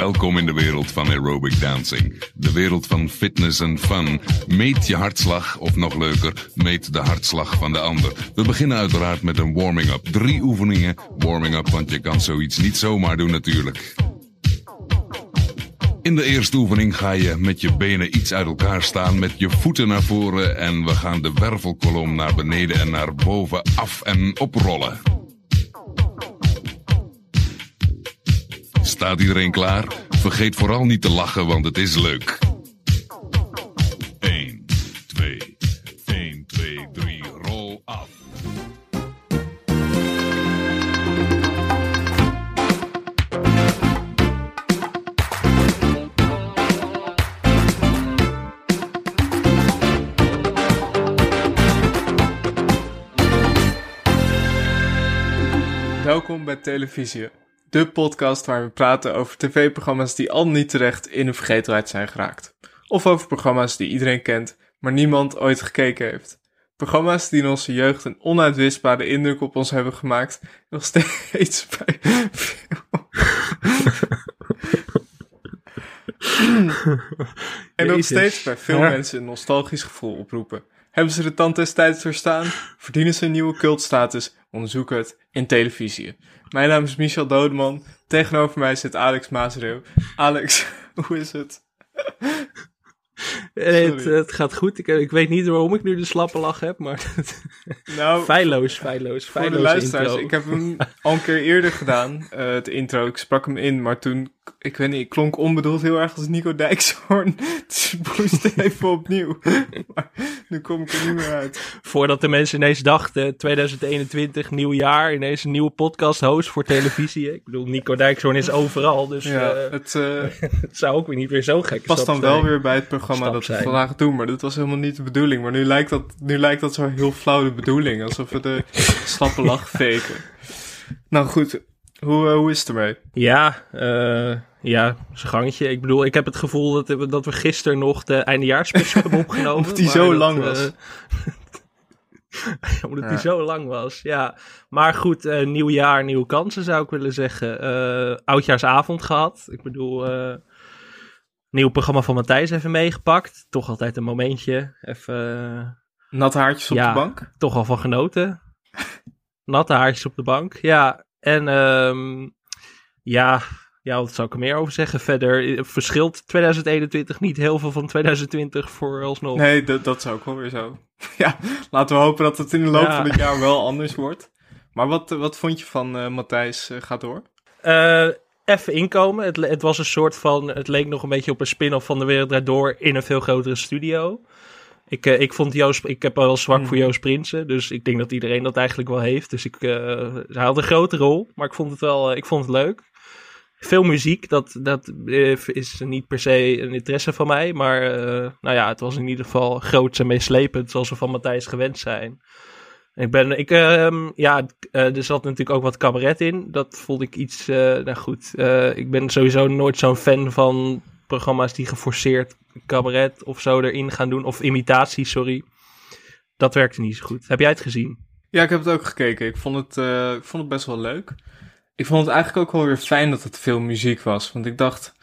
Welkom in de wereld van aerobic dancing. De wereld van fitness en fun. Meet je hartslag, of nog leuker, meet de hartslag van de ander. We beginnen uiteraard met een warming-up. Drie oefeningen warming-up, want je kan zoiets niet zomaar doen natuurlijk. In de eerste oefening ga je met je benen iets uit elkaar staan, met je voeten naar voren en we gaan de wervelkolom naar beneden en naar boven af en oprollen. Staat iedereen klaar? Vergeet vooral niet te lachen, want het is leuk. 1, 2, 1, 2, 3, rol af. Welkom bij Televisie, de podcast waar we praten over tv-programma's die al niet terecht in de vergetelheid zijn geraakt. Of over programma's die iedereen kent, maar niemand ooit gekeken heeft. Programma's die in onze jeugd een onuitwisbare indruk op ons hebben gemaakt, nog steeds bij en nog steeds bij veel mensen een nostalgisch gevoel oproepen. Hebben ze de tand des tijds doorstaan? Verdienen ze een nieuwe cultstatus? Onderzoek het in televisie. Mijn naam is Michel Dodeman. Tegenover mij zit Alex Maasreeuw. Alex, hoe is het? Nee, het, het gaat goed. Ik, ik weet niet waarom ik nu de slappe lach heb, maar Nou, feilloos, feilloos, voor de feilloos luisteraars, intro. ik heb hem al een keer eerder gedaan, eh, het intro. Ik sprak hem in, maar toen, ik weet niet, ik klonk onbedoeld heel erg als Nico Dijkshoorn. Dus moest even opnieuw. Maar nu kom ik er niet meer uit. Voordat de mensen ineens dachten, 2021, nieuw jaar, ineens een nieuwe podcast host voor televisie. Ik bedoel, Nico Dijkshoorn is overal, dus Ja, eh, het eh, het zou ook weer niet weer zo gek past dan wel weer bij het programma dat we zijn. vandaag doen. Maar dat was helemaal niet de bedoeling. Maar nu lijkt dat, nu lijkt dat zo heel flauw de bedoeling. Alsof we de slappe lach faken. Nou goed, hoe, eh, hoe is het ermee? Ja, eh ja, zijn gangetje. Ik bedoel, ik heb het gevoel dat, we- dat we gisteren nog de eindejaarsspecial hebben opgenomen. Of die zo dat, lang eh, was. Omdat Ja. die zo lang was, ja. Maar goed, eh, nieuw jaar, nieuwe kansen zou ik willen zeggen. Eh, oudjaarsavond gehad. Ik bedoel, eh, nieuw programma van Matthijs even meegepakt. Toch altijd een momentje. Even, eh, Natte haartjes op Ja. de bank? toch al van genoten. Natte haartjes op de bank, ja. En ehm, ja, ja, wat zou ik er meer over zeggen? Verder eh, verschilt 2021 niet heel veel van 2020 vooralsnog. Nee, dat, dat is ook wel weer zo. ja, laten we hopen dat het in de loop Ja. van het jaar wel anders wordt. Maar wat, eh, wat vond je van eh Matthijs Gaat Door? Even inkomen. Het, het was een soort van. Het leek nog een beetje op een spin-off van de Wereld Door in een veel grotere studio. Ik, eh, ik vond Joost. Ik heb wel zwak voor Mhm. Joost Prinsen. Dus ik denk dat iedereen dat eigenlijk wel heeft. Dus ik, eh, hij had een grote rol. Maar ik vond het wel. eh, ik vond het leuk. Veel muziek, dat, dat is niet per se een interesse van mij. Maar nou ja, het was in ieder geval groots en meeslepend, zoals we van Matthijs gewend zijn. Ik ben, ik, ehm, ja, er zat natuurlijk ook wat cabaret in. Dat vond ik iets, nou goed. ik ben sowieso nooit zo'n fan van programma's die geforceerd cabaret of zo erin gaan doen. Of imitatie, sorry. Dat werkte niet zo goed. Heb jij het gezien? Ja, ik heb het ook gekeken. Ik vond het, eh, ik vond het best wel leuk. Ik vond het eigenlijk ook wel weer fijn dat het veel muziek was. Want ik dacht...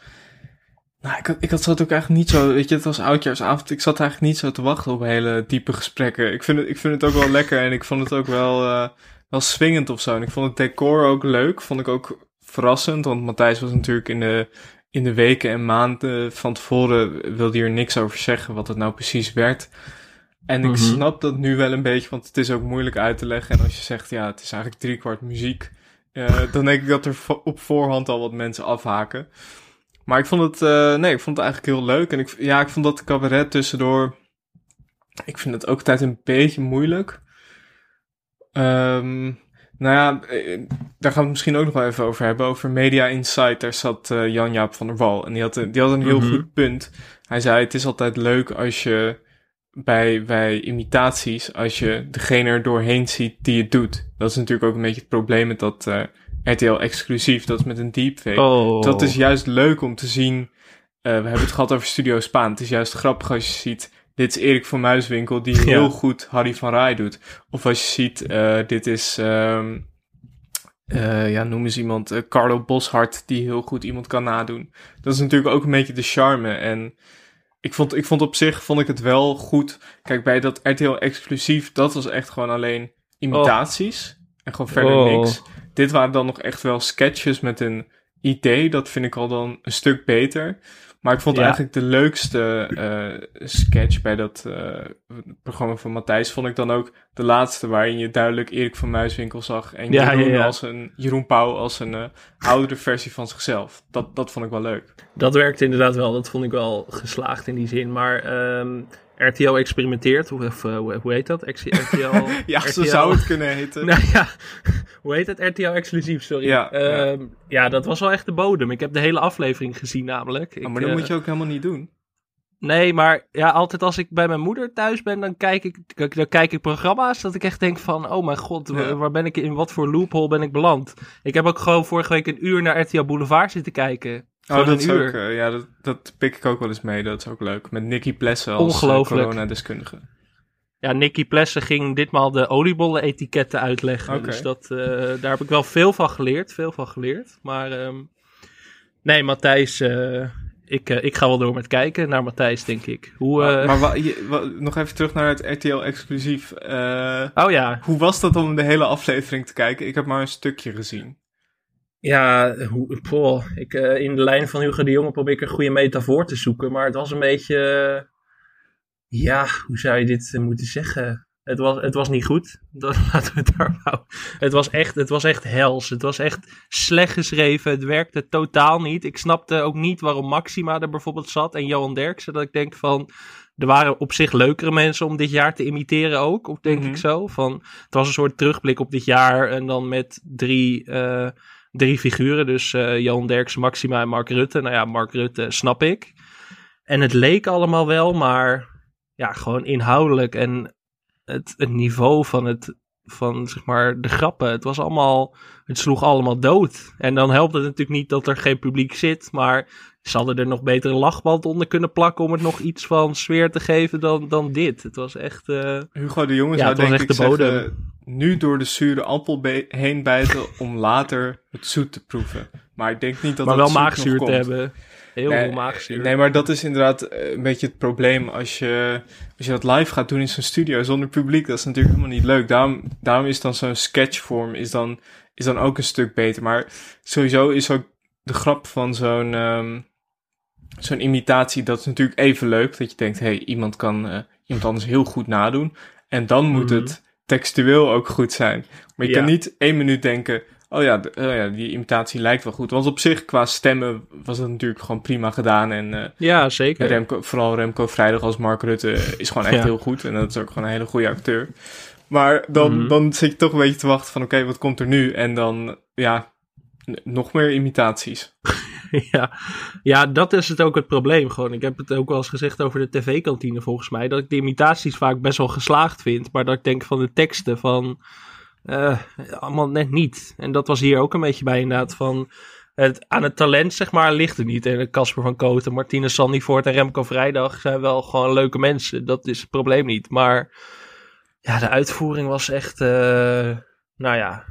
Nou, ik had, ik had zat ook eigenlijk niet zo... Weet je, het was oudjaarsavond. Ik zat eigenlijk niet zo te wachten op hele diepe gesprekken. Ik vind het, ik vind het ook wel lekker en ik vond het ook wel, eh, wel swingend of zo. En ik vond het decor ook leuk. Vond ik ook verrassend. Want Matthijs was natuurlijk in de, in de weken en maanden van tevoren... wilde hier niks over zeggen wat het nou precies werd... En ik Mhm. snap dat nu wel een beetje, want het is ook moeilijk uit te leggen. En als je zegt, ja, het is eigenlijk driekwart muziek, eh, dan denk ik dat er vo- op voorhand al wat mensen afhaken. Maar ik vond het, eh, nee, ik vond het eigenlijk heel leuk. En ik, ja, ik vond dat cabaret tussendoor, ik vind het ook altijd een beetje moeilijk. Ehm, nou ja, eh, daar gaan we het misschien ook nog wel even over hebben. Over Media Insight, daar zat eh, Jan-Jaap van der Wal. En die had, die had een heel Mhm. goed punt. Hij zei, het is altijd leuk als je bij, bij imitaties, als je degene er doorheen ziet die het doet. Dat is natuurlijk ook een beetje het probleem met dat eh, RTL exclusief, dat is met een deepfake. Oh. Dat is juist leuk om te zien. eh, we hebben het gehad over Studio Spaan. Het is juist grappig als je ziet. Dit is Erik van Muiswinkel die Ja. heel goed Harry van Rij doet. Of als je ziet, eh, dit is. ehm, eh, ja, noem eens iemand, eh, Carlo Boshart, die heel goed iemand kan nadoen. Dat is natuurlijk ook een beetje de charme. En ik vond, ik vond op zich, vond ik het wel goed. Kijk, bij dat RTL exclusief, dat was echt gewoon alleen imitaties. En gewoon verder Oh. niks. Dit waren dan nog echt wel sketches met een idee. Dat vind ik al dan een stuk beter. Maar ik vond Ja. eigenlijk de leukste eh, sketch bij dat eh, programma van Matthijs... vond ik dan ook de laatste waarin je duidelijk Erik van Muiswinkel zag... en Ja, Jeroen, ja. Als een, Jeroen Pauw als een eh, oudere versie van zichzelf. Dat, dat vond ik wel leuk. Dat werkte inderdaad wel. Dat vond ik wel geslaagd in die zin. Maar ehm, RTL experimenteert. Hoe, of, eh, hoe, hoe heet dat? RTL, Ja, zo RTL zou het kunnen heten. Nou ja, hoe heet het? RTL exclusief, sorry. Ja, Ehm, ja. dat was wel echt de bodem. Ik heb de hele aflevering gezien namelijk. Ik, Oh, maar dat eh, moet je ook helemaal niet doen. Nee, maar ja, altijd als ik bij mijn moeder thuis ben, dan kijk ik, dan kijk ik programma's dat ik echt denk van, oh mijn god, Ja. waar ben ik, in wat voor loophole ben ik beland? Ik heb ook gewoon vorige week een uur naar RTL Boulevard zitten kijken. Oh, dat is uur. ook, eh, ja, dat, dat pik ik ook wel eens mee. Dat is ook leuk. Met Nicky Plessen als eh, coronadeskundige. Ja, Nicky Plessen ging ditmaal de oliebollen-etiketten uitleggen. Dus dat, eh, daar heb ik wel veel van geleerd. Veel van geleerd. Maar ehm, nee, Matthijs, ik, ik ga wel door met kijken naar Matthijs, denk ik. Hoe, Maar, maar wa- je- wa- nog even terug naar het RTL-exclusief. Oh ja, hoe was dat om de hele aflevering te kijken? Ik heb maar een stukje gezien. Ja, hoe, poh, ik, eh, in de lijn van Hugo de Jonge probeer ik een goede metafoor te zoeken. Maar het was een beetje. eh, ja, hoe zou je dit eh, moeten zeggen? Het was, het was niet goed. Dat, laten we het daar houden. Het was, echt, het was echt hels. Het was echt slecht geschreven. Het werkte totaal niet. Ik snapte ook niet waarom Maxima er bijvoorbeeld zat en Johan Derksen. Dat ik denk van. Er waren op zich leukere mensen om dit jaar te imiteren ook. Of denk Mhm. ik zo. Van, het was een soort terugblik op dit jaar. En dan met drie. Drie figuren. Dus eh Johan Derksen, Maxima en Mark Rutte. Nou ja, Mark Rutte snap ik. En het leek allemaal wel, maar ja, gewoon inhoudelijk en het, het niveau van het van zeg maar de grappen. Het was allemaal, het sloeg allemaal dood. En dan helpt het natuurlijk niet dat er geen publiek zit, maar ze hadden er nog beter een lachband onder kunnen plakken om het nog iets van sfeer te geven dan, dan dit. Het was echt, eh, Hugo de Jonge Ja, zou het was denk echt ik de bodem. zeggen... Nu door de zure appel heen bijten om later het zoet te proeven. Maar ik denk niet dat maar dat wel maagzuur te hebben. Heel Nee, veel maagzuur. Nee, maar dat is inderdaad eh, een beetje het probleem als je, als je dat live gaat doen in zo'n studio zonder publiek. Dat is natuurlijk helemaal niet leuk. Daarom, daarom is dan zo'n sketchvorm is dan, is dan ook een stuk beter. Maar sowieso is ook de grap van zo'n ehm, zo'n imitatie, dat is natuurlijk even leuk. Dat je denkt, hé, hey, iemand kan eh, iemand anders heel goed nadoen. En dan moet Mhm. het textueel ook goed zijn. Maar je Ja. kan niet één minuut denken, oh ja, oh ja, die imitatie lijkt wel goed. Want op zich, qua stemmen, was het natuurlijk gewoon prima gedaan. En eh, ja, zeker. Remco, vooral Remco Vrijdag als Mark Rutte is gewoon echt Ja. heel goed. En dat is ook gewoon een hele goede acteur. Maar dan, Mhm. dan zit je toch een beetje te wachten van, oké, wat komt er nu? En dan, ja, nog meer imitaties. Ja. ja, dat is het ook het probleem. Gewoon. Ik heb het ook wel eens gezegd over de tv-kantine volgens mij. Dat ik de imitaties vaak best wel geslaagd vind. Maar dat ik denk van de teksten van... eh, allemaal net niet. En dat was hier ook een beetje bij inderdaad van... Het, aan het talent, zeg maar, ligt het niet. En Casper van Koten, Martine Sandivoort en Remco Vrijdag zijn wel gewoon leuke mensen. Dat is het probleem niet. Maar ja, de uitvoering was echt... eh, nou ja,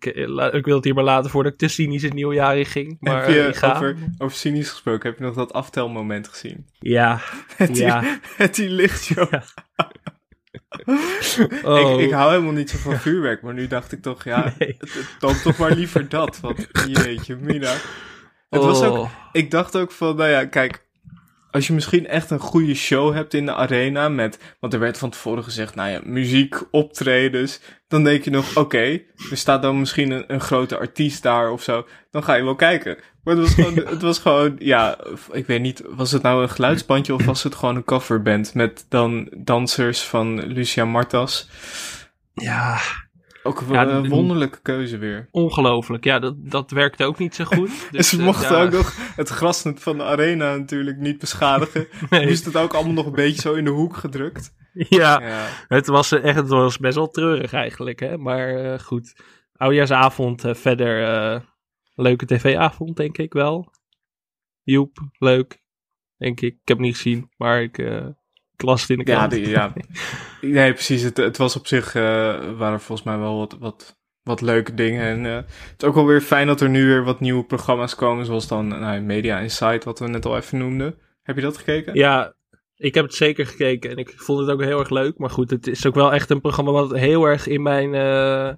ik, eh, ik wil het hier maar laten voordat ik te cynisch het nieuwe jaar in ging. Maar heb je eh, ik ga. over, over cynisch gesproken, heb je nog dat aftelmoment gezien? Ja, Met die, ja. die lichtshow. Ja. Oh. Ik, ik hou helemaal niet zo van vuurwerk, maar nu dacht ik toch, ja, Nee. het- het- dan toch maar liever dat. Want jeetje, Mina. Het was ook, Oh. ik dacht ook van, nou ja, kijk, als je misschien echt een goede show hebt in de arena met, want er werd van tevoren gezegd, nou ja, muziek, optredens, dan denk je nog, oké, er staat dan misschien een, een grote artiest daar of zo, dan ga je wel kijken. Maar het was gewoon, het was gewoon, ja, ik weet niet, was het nou een geluidsbandje of was het gewoon een coverband met dan dansers van Lucia Martas? Ja, Ook Ja, een wonderlijke keuze weer. ongelooflijk. Ja, dat, dat werkte ook niet zo goed. Dus, ze eh, mochten ja. ook nog het grasnet van de arena natuurlijk niet beschadigen. Nee. Nu is het ook allemaal nog een beetje zo in de hoek gedrukt. Ja, Ja. het was, eh, echt, het was best wel treurig eigenlijk. Hè? Maar eh, goed, oudjaarsavond eh, verder. eh, leuke tv-avond, denk ik wel. Joep, leuk. Denk ik. Ik heb het niet gezien, maar ik, ik las het in de Ja, krant. die, ja. Nee, precies. Het, het was op zich, eh waren volgens mij wel wat, wat wat leuke dingen. En eh, het is ook wel weer fijn dat er nu weer wat nieuwe programma's komen, zoals dan nou, Media Insight, wat we net al even noemden. Heb je dat gekeken? Ja, ik heb het zeker gekeken en ik vond het ook heel erg leuk. Maar goed, het is ook wel echt een programma wat heel erg in mijn. eh,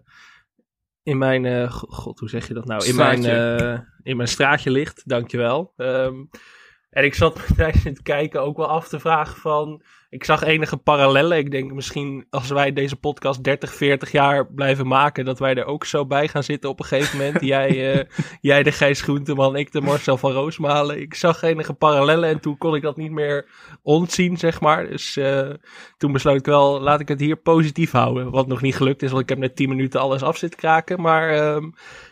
in mijn. God, hoe zeg je dat nou? In mijn, Straatje. in mijn straatje ligt, dankjewel. Ehm en ik zat tijdens het kijken ook wel af te vragen van. Ik zag enige parallellen. Ik denk misschien als wij deze podcast 30, 40 jaar blijven maken, dat wij er ook zo bij gaan zitten op een gegeven moment. jij, eh, jij de Gijs Groenteman, ik de Marcel van Roosmalen. Ik zag enige parallellen en toen kon ik dat niet meer ontzien, zeg maar. Dus eh, toen besloot ik wel, laat ik het hier positief houden. Wat nog niet gelukt is, want ik heb net 10 minuten alles af zitten kraken. Maar ehm,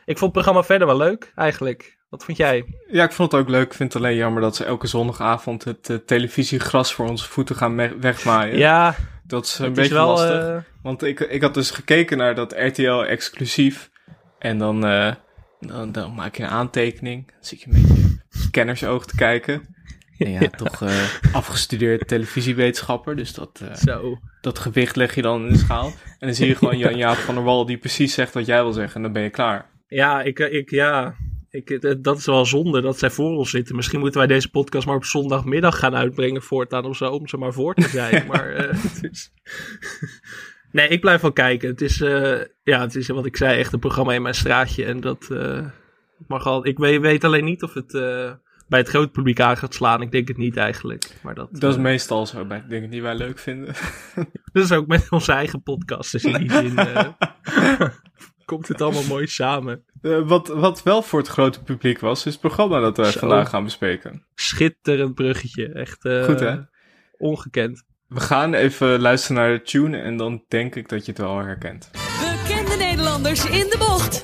ik vond het programma verder wel leuk, eigenlijk. Wat vond jij? Ja, ik vond het ook leuk. Ik vind het alleen jammer dat ze elke zondagavond het eh, televisiegras voor onze voeten gaan wegmaaien. Ja, dat is een beetje is wel... lastig. eh, Want ik, ik had dus gekeken naar dat RTL exclusief. En dan, eh, dan, dan maak je een aantekening. Dan zit je een beetje scannersoog te kijken. En ja, toch afgestudeerd televisiewetenschapper. Dus dat, zo. dat gewicht leg je dan in de schaal. En dan zie je gewoon Jan-Jaap van der Wal die precies zegt wat jij wil zeggen. En dan ben je klaar. Ja, ik, ik, ja. Ik, eh, dat is wel zonde dat zij voor ons zitten. Misschien moeten wij deze podcast maar op zondagmiddag gaan uitbrengen voortaan of zo, om ze maar voor te zijn. maar eh. Nee, ik blijf wel kijken. Het is, eh, ja, het is wat ik zei, echt een programma in mijn straatje. En dat mag al. Ik weet, weet alleen niet of het bij het grote publiek aan gaat slaan. Ik denk het niet eigenlijk. Maar dat, Dat is meestal zo bij dingen die wij leuk vinden. dat is ook met onze eigen podcast. Dus in die zin komt het allemaal mooi samen. Eh, wat, wat wel voor het grote publiek was, is het programma dat we Zo. vandaag gaan bespreken. Schitterend bruggetje. Echt eh, Goed, hè? ongekend. We gaan even luisteren naar de tune en dan denk ik dat je het wel herkent. Bekende Nederlanders in de bocht.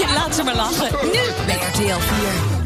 Ja, laat ze maar lachen. Nu bij RTL 4.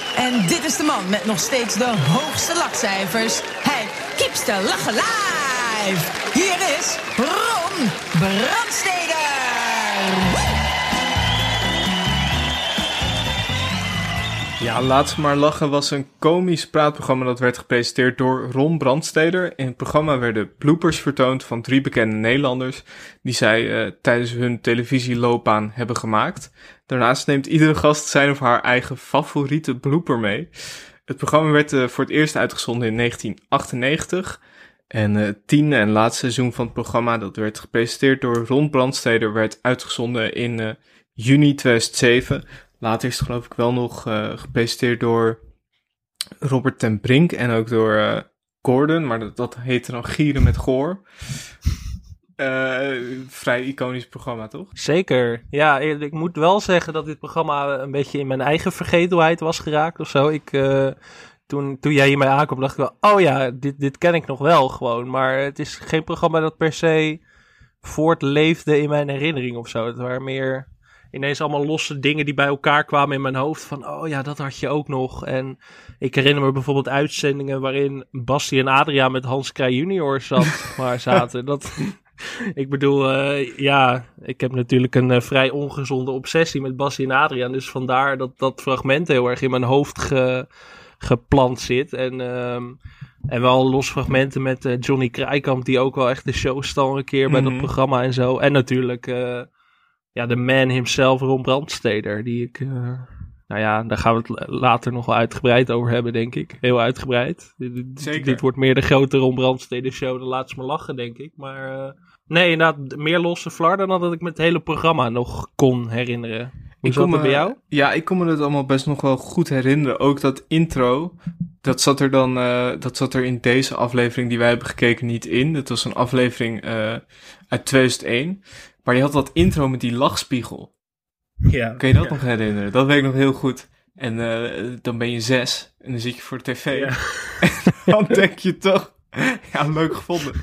En dit is de man met nog steeds de hoogste lachcijfers. Hij keeps de lachen live. Hier is Ron Brandsteder. Ja, Laat maar lachen was een komisch praatprogramma dat werd gepresenteerd door Ron Brandsteder. In het programma werden bloopers vertoond van drie bekende Nederlanders die zij eh, tijdens hun televisieloopbaan hebben gemaakt. Daarnaast neemt iedere gast zijn of haar eigen favoriete blooper mee. Het programma werd eh, voor het eerst uitgezonden in 1998. En eh, het tiende en laatste seizoen van het programma, dat werd gepresenteerd door Ron Brandsteder, werd uitgezonden in eh, juni 2007. Later is het geloof ik wel nog gepresenteerd door Robert ten Brink en ook door Gordon, maar dat, dat heette dan Gieren met Goor. Eh, vrij iconisch programma, toch? Zeker. Ja, ik moet wel zeggen dat dit programma een beetje in mijn eigen vergetelheid was geraakt of zo. Ik, eh, toen, toen jij hiermee aankwam, dacht ik wel, oh ja, dit, dit ken ik nog wel gewoon. Maar het is geen programma dat per se voortleefde in mijn herinnering of zo. Het waren meer ineens allemaal losse dingen die bij elkaar kwamen in mijn hoofd. Van, oh ja, dat had je ook nog. En ik herinner me bijvoorbeeld uitzendingen waarin Basti en Adriaan met Hans Krij junior zat, maar zaten. Dat, ik bedoel, eh, ja, ik heb natuurlijk een eh, vrij ongezonde obsessie met Basti en Adriaan. Dus vandaar dat dat fragment heel erg in mijn hoofd ge, geplant zit. En, ehm, en wel los fragmenten met eh, Johnny Krijkamp, die ook wel echt de show stal een keer bij dat Mhm. programma en zo. En natuurlijk ja, de man himself, Ron Brandsteder, die ik... nou ja, daar gaan we het later nog wel uitgebreid over hebben, denk ik. Heel uitgebreid. Dit, dit- Zeker. dit wordt meer de grote Ron Brandsteder show. Dan laat ze me lachen, denk ik. Maar nee, inderdaad, meer losse flarden dan dat ik me het hele programma nog kon herinneren. Hoe Ik kon het bij me- jou? Ja, ik kon me het allemaal best nog wel goed herinneren. Ook dat intro, dat zat er dan, eh, dat zat er in deze aflevering die wij hebben gekeken niet in. Dat was een aflevering eh, uit 2001. Maar je had dat intro met die lachspiegel. Ja. Kun je dat nog herinneren? Dat weet ik nog heel goed. En eh, dan ben je zes en dan zit je voor de tv. Ja. dan denk je toch, ja, leuk gevonden.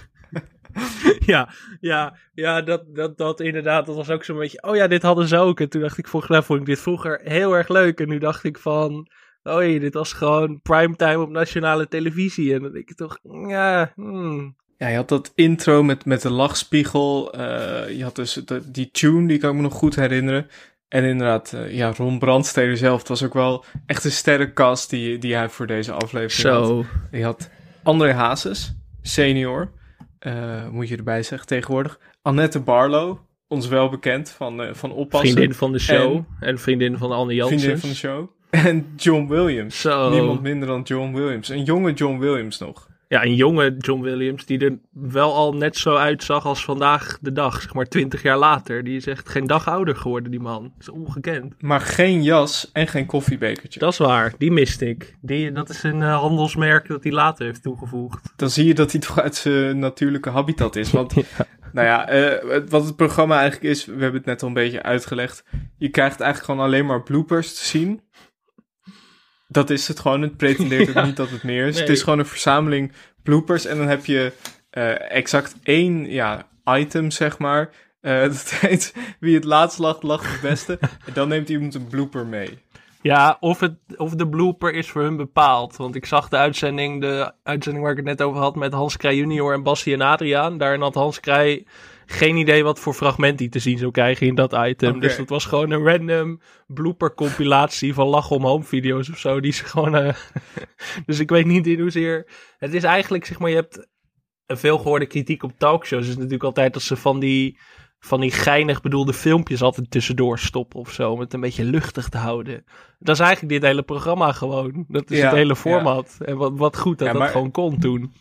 ja, ja, ja dat, dat, dat inderdaad, dat was ook zo'n beetje, oh ja, dit hadden ze ook. En toen dacht ik, volgens mij vond ik dit vroeger heel erg leuk. En nu dacht ik van, oh jee, dit was gewoon primetime op nationale televisie. En dan denk ik toch, ja, hmm. Ja, je had dat intro met, met de lachspiegel. eh, je had dus de- die tune, die kan ik me nog goed herinneren. En inderdaad, eh, ja, Ron Brandsteder zelf. Het was ook wel echt een sterrenkast die, die hij voor deze aflevering had. zo. Je had André Hazes, senior, eh, moet je erbij zeggen tegenwoordig. Annette Barlow, ons wel bekend van, eh, van Oppassen. Vriendin van de show en, vriendin van Anne Janssens. Vriendin van de show. En John Williams. Niemand minder dan John Williams. Een jonge John Williams nog. Ja, een jonge John Williams die er wel al net zo uitzag als vandaag de dag, zeg maar twintig jaar later. Die is echt geen dag ouder geworden, die man. Dat is ongekend. Maar geen jas en geen koffiebekertje. Dat is waar, die miste ik. Die, dat is een eh, handelsmerk dat hij later heeft toegevoegd. Dan zie je dat hij toch uit zijn natuurlijke habitat is. Want, nou ja, eh, wat het programma eigenlijk is, we hebben het net al een beetje uitgelegd. Je krijgt eigenlijk gewoon alleen maar bloopers te zien. Dat is het gewoon. Het pretendeert ook niet dat het meer is. Het is gewoon een verzameling bloopers. En dan heb je eh, exact één ja, item, zeg maar. Eh, dat heet wie het laatst lacht, lacht het beste. En dan neemt iemand een blooper mee. Ja, of, het, of de blooper is voor hun bepaald. Want ik zag de uitzending, de uitzending waar ik het net over had met Hans Krij junior en Bassie en Adriaan. Daarin had Hans Krij geen idee wat voor fragment hij te zien zou krijgen in dat item. Dus dat was gewoon een random blooper compilatie van lach om home video's of zo. Die ze gewoon... eh, dus ik weet niet in hoezeer... Het is eigenlijk, zeg maar, je hebt een veelgehoorde kritiek op talkshows. is natuurlijk altijd dat ze van die van die geinig bedoelde filmpjes altijd tussendoor stoppen of zo. Om het een beetje luchtig te houden. Dat is eigenlijk dit hele programma gewoon. Dat is Ja, het hele ja. format. En wat, wat goed dat Ja, dat gewoon kon toen.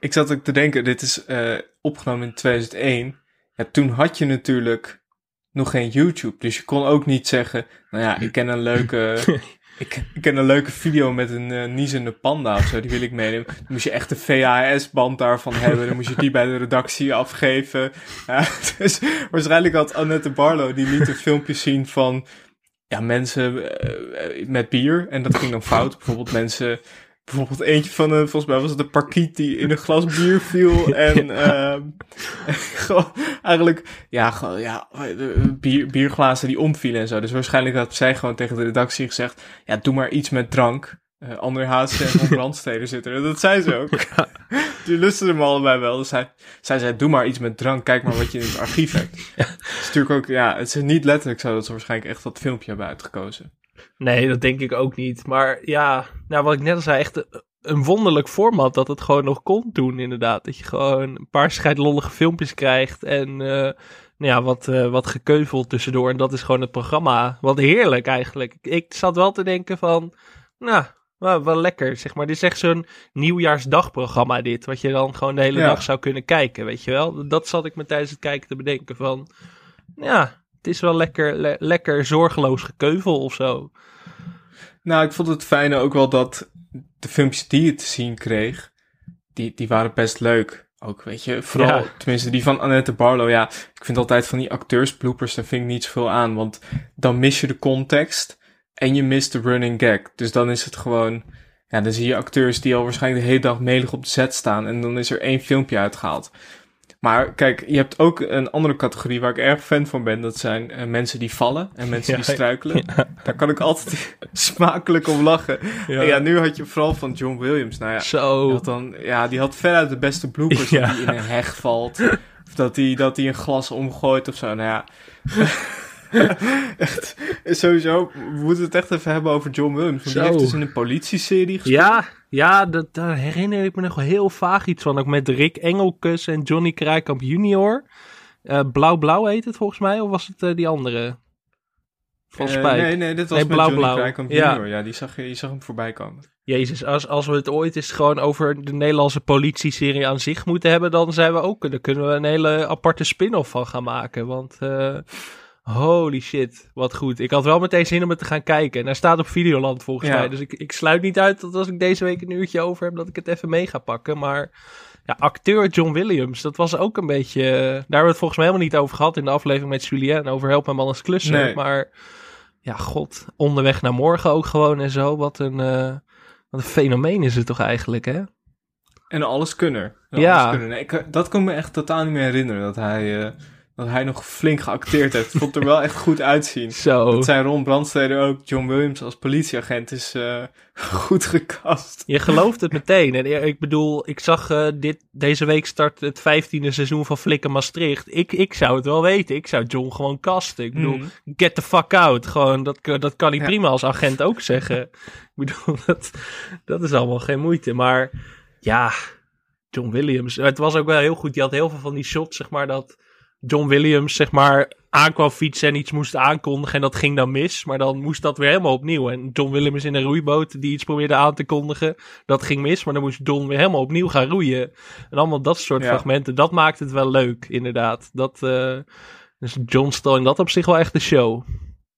Ik zat ook te denken, dit is eh, opgenomen in 2001. Ja, toen had je natuurlijk nog geen YouTube. Dus je kon ook niet zeggen, nou ja, ik ken een leuke, ik, ik ken een leuke video met een eh, niezende panda of zo. Die wil ik meenemen. Dan moest je echt de VHS-band daarvan hebben. Dan moest je die bij de redactie afgeven. Ja, dus waarschijnlijk had Annette Barlow, die liet een filmpje zien van ja, mensen eh, met bier. En dat ging dan fout. Bijvoorbeeld mensen bijvoorbeeld eentje van een, volgens mij was het een parkiet die in een glas bier viel en ehm, gewoon eigenlijk, ja, gewoon, ja, de bier, bierglazen die omvielen en zo. Dus waarschijnlijk had zij gewoon tegen de redactie gezegd, ja, doe maar iets met drank. Eh André Haas en Ron Brandsteder zitten er. Dat zei ze ook. Die lusten hem allebei wel. Dus hij, zij zei, doe maar iets met drank. Kijk maar wat je in het archief hebt. Het is natuurlijk ook, ja, het is niet letterlijk zo dat ze waarschijnlijk echt dat filmpje hebben uitgekozen. Nee, dat denk ik ook niet. Maar ja, nou, wat ik net al zei, echt een wonderlijk format dat het gewoon nog kon doen, inderdaad. Dat je gewoon een paar scheidlollige filmpjes krijgt en eh, nou ja, wat, eh, wat gekeuvel tussendoor. En dat is gewoon het programma. Wat heerlijk eigenlijk. Ik zat wel te denken van, nou, wel, wel lekker, zeg maar. Dit is echt zo'n nieuwjaarsdagprogramma dit, wat je dan gewoon de hele Ja. dag zou kunnen kijken, weet je wel. Dat zat ik me tijdens het kijken te bedenken van, ja, het is wel lekker, le- lekker zorgeloos gekeuvel of zo. Nou, ik vond het fijne ook wel dat de filmpjes die je te zien kreeg, die, die waren best leuk. Ook, weet je, vooral, Ja. tenminste die van Annette Barlow, ja, ik vind altijd van die acteursbloopers, daar vind ik niet zoveel aan, want dan mis je de context en je mist de running gag. Dus dan is het gewoon, ja, dan zie je acteurs die al waarschijnlijk de hele dag melig op de set staan en dan is er één filmpje uitgehaald. Maar kijk, je hebt ook een andere categorie waar ik erg fan van ben. Dat zijn eh, mensen die vallen en mensen Ja, die struikelen. Daar kan ik altijd smakelijk om lachen. Ja. ja, nu had je vooral van John Williams. Nou ja, Zo. die had, dan, ja die had veruit de beste bloopers. Ja. Dat hij in een heg valt. Of dat hij, dat hij een glas omgooit of zo. Nou ja. echt, sowieso, we moeten het echt even hebben over John Williams. Want die heeft dus in een politieserie gespeeld. Ja, ja dat, daar herinner ik me nog heel vaag iets van. Ook met Rick Engelkes en Johnny Krijkamp junior. Eh, Blauw-blauw heet het volgens mij, of was het eh, die andere? Van Eh, Spijk. nee, nee, dit was Nee, met Blauw, Johnny Blauw. Krijkamp Ja. junior. Ja, die zag, je, zag hem voorbij komen. Jezus, als, als we het ooit eens gewoon over de Nederlandse politie-serie aan zich moeten hebben, dan zijn we ook, dan kunnen we een hele aparte spin-off van gaan maken. Want eh, holy shit, wat goed. Ik had wel meteen zin om het te gaan kijken. En hij staat op Videoland volgens Ja. mij. Dus ik, ik sluit niet uit dat als ik deze week een uurtje over heb, dat ik het even mee ga pakken. Maar ja, acteur John Williams, dat was ook een beetje... eh, daar hebben we het volgens mij helemaal niet over gehad in de aflevering met Julien. Over Help Mijn Man als Klusser. Nee. Maar ja, god, onderweg naar morgen ook gewoon en zo. Wat een, eh, wat een fenomeen is het toch eigenlijk, hè? En alles kunner. En Ja. alles kunner. Nee, ik, dat kon me echt totaal niet meer herinneren. Dat hij, eh, dat hij nog flink geacteerd heeft. Vond er wel echt goed uitzien. Zo. Dat zijn Ron Brandsteder ook. John Williams als politieagent is eh, goed gecast. Je gelooft het meteen. En ik bedoel, ik zag eh, dit, deze week start het vijftiende seizoen van Flikken Maastricht. Ik, ik zou het wel weten. Ik zou John gewoon casten. Ik bedoel, Mhm. get the fuck out. Gewoon, dat, dat kan hij Ja. prima als agent ook zeggen. ik bedoel, dat, dat is allemaal geen moeite. Maar ja, John Williams. Het was ook wel heel goed. Die had heel veel van die shots, zeg maar, dat John Williams, zeg maar, aankwam fietsen en iets moest aankondigen. En dat ging dan mis. Maar dan moest dat weer helemaal opnieuw. En John Williams in een roeiboot die iets probeerde aan te kondigen. Dat ging mis. Maar dan moest John weer helemaal opnieuw gaan roeien. En allemaal dat soort Ja. fragmenten. Dat maakt het wel leuk, inderdaad. Dat, eh, dus John stal in dat op zich wel echt de show.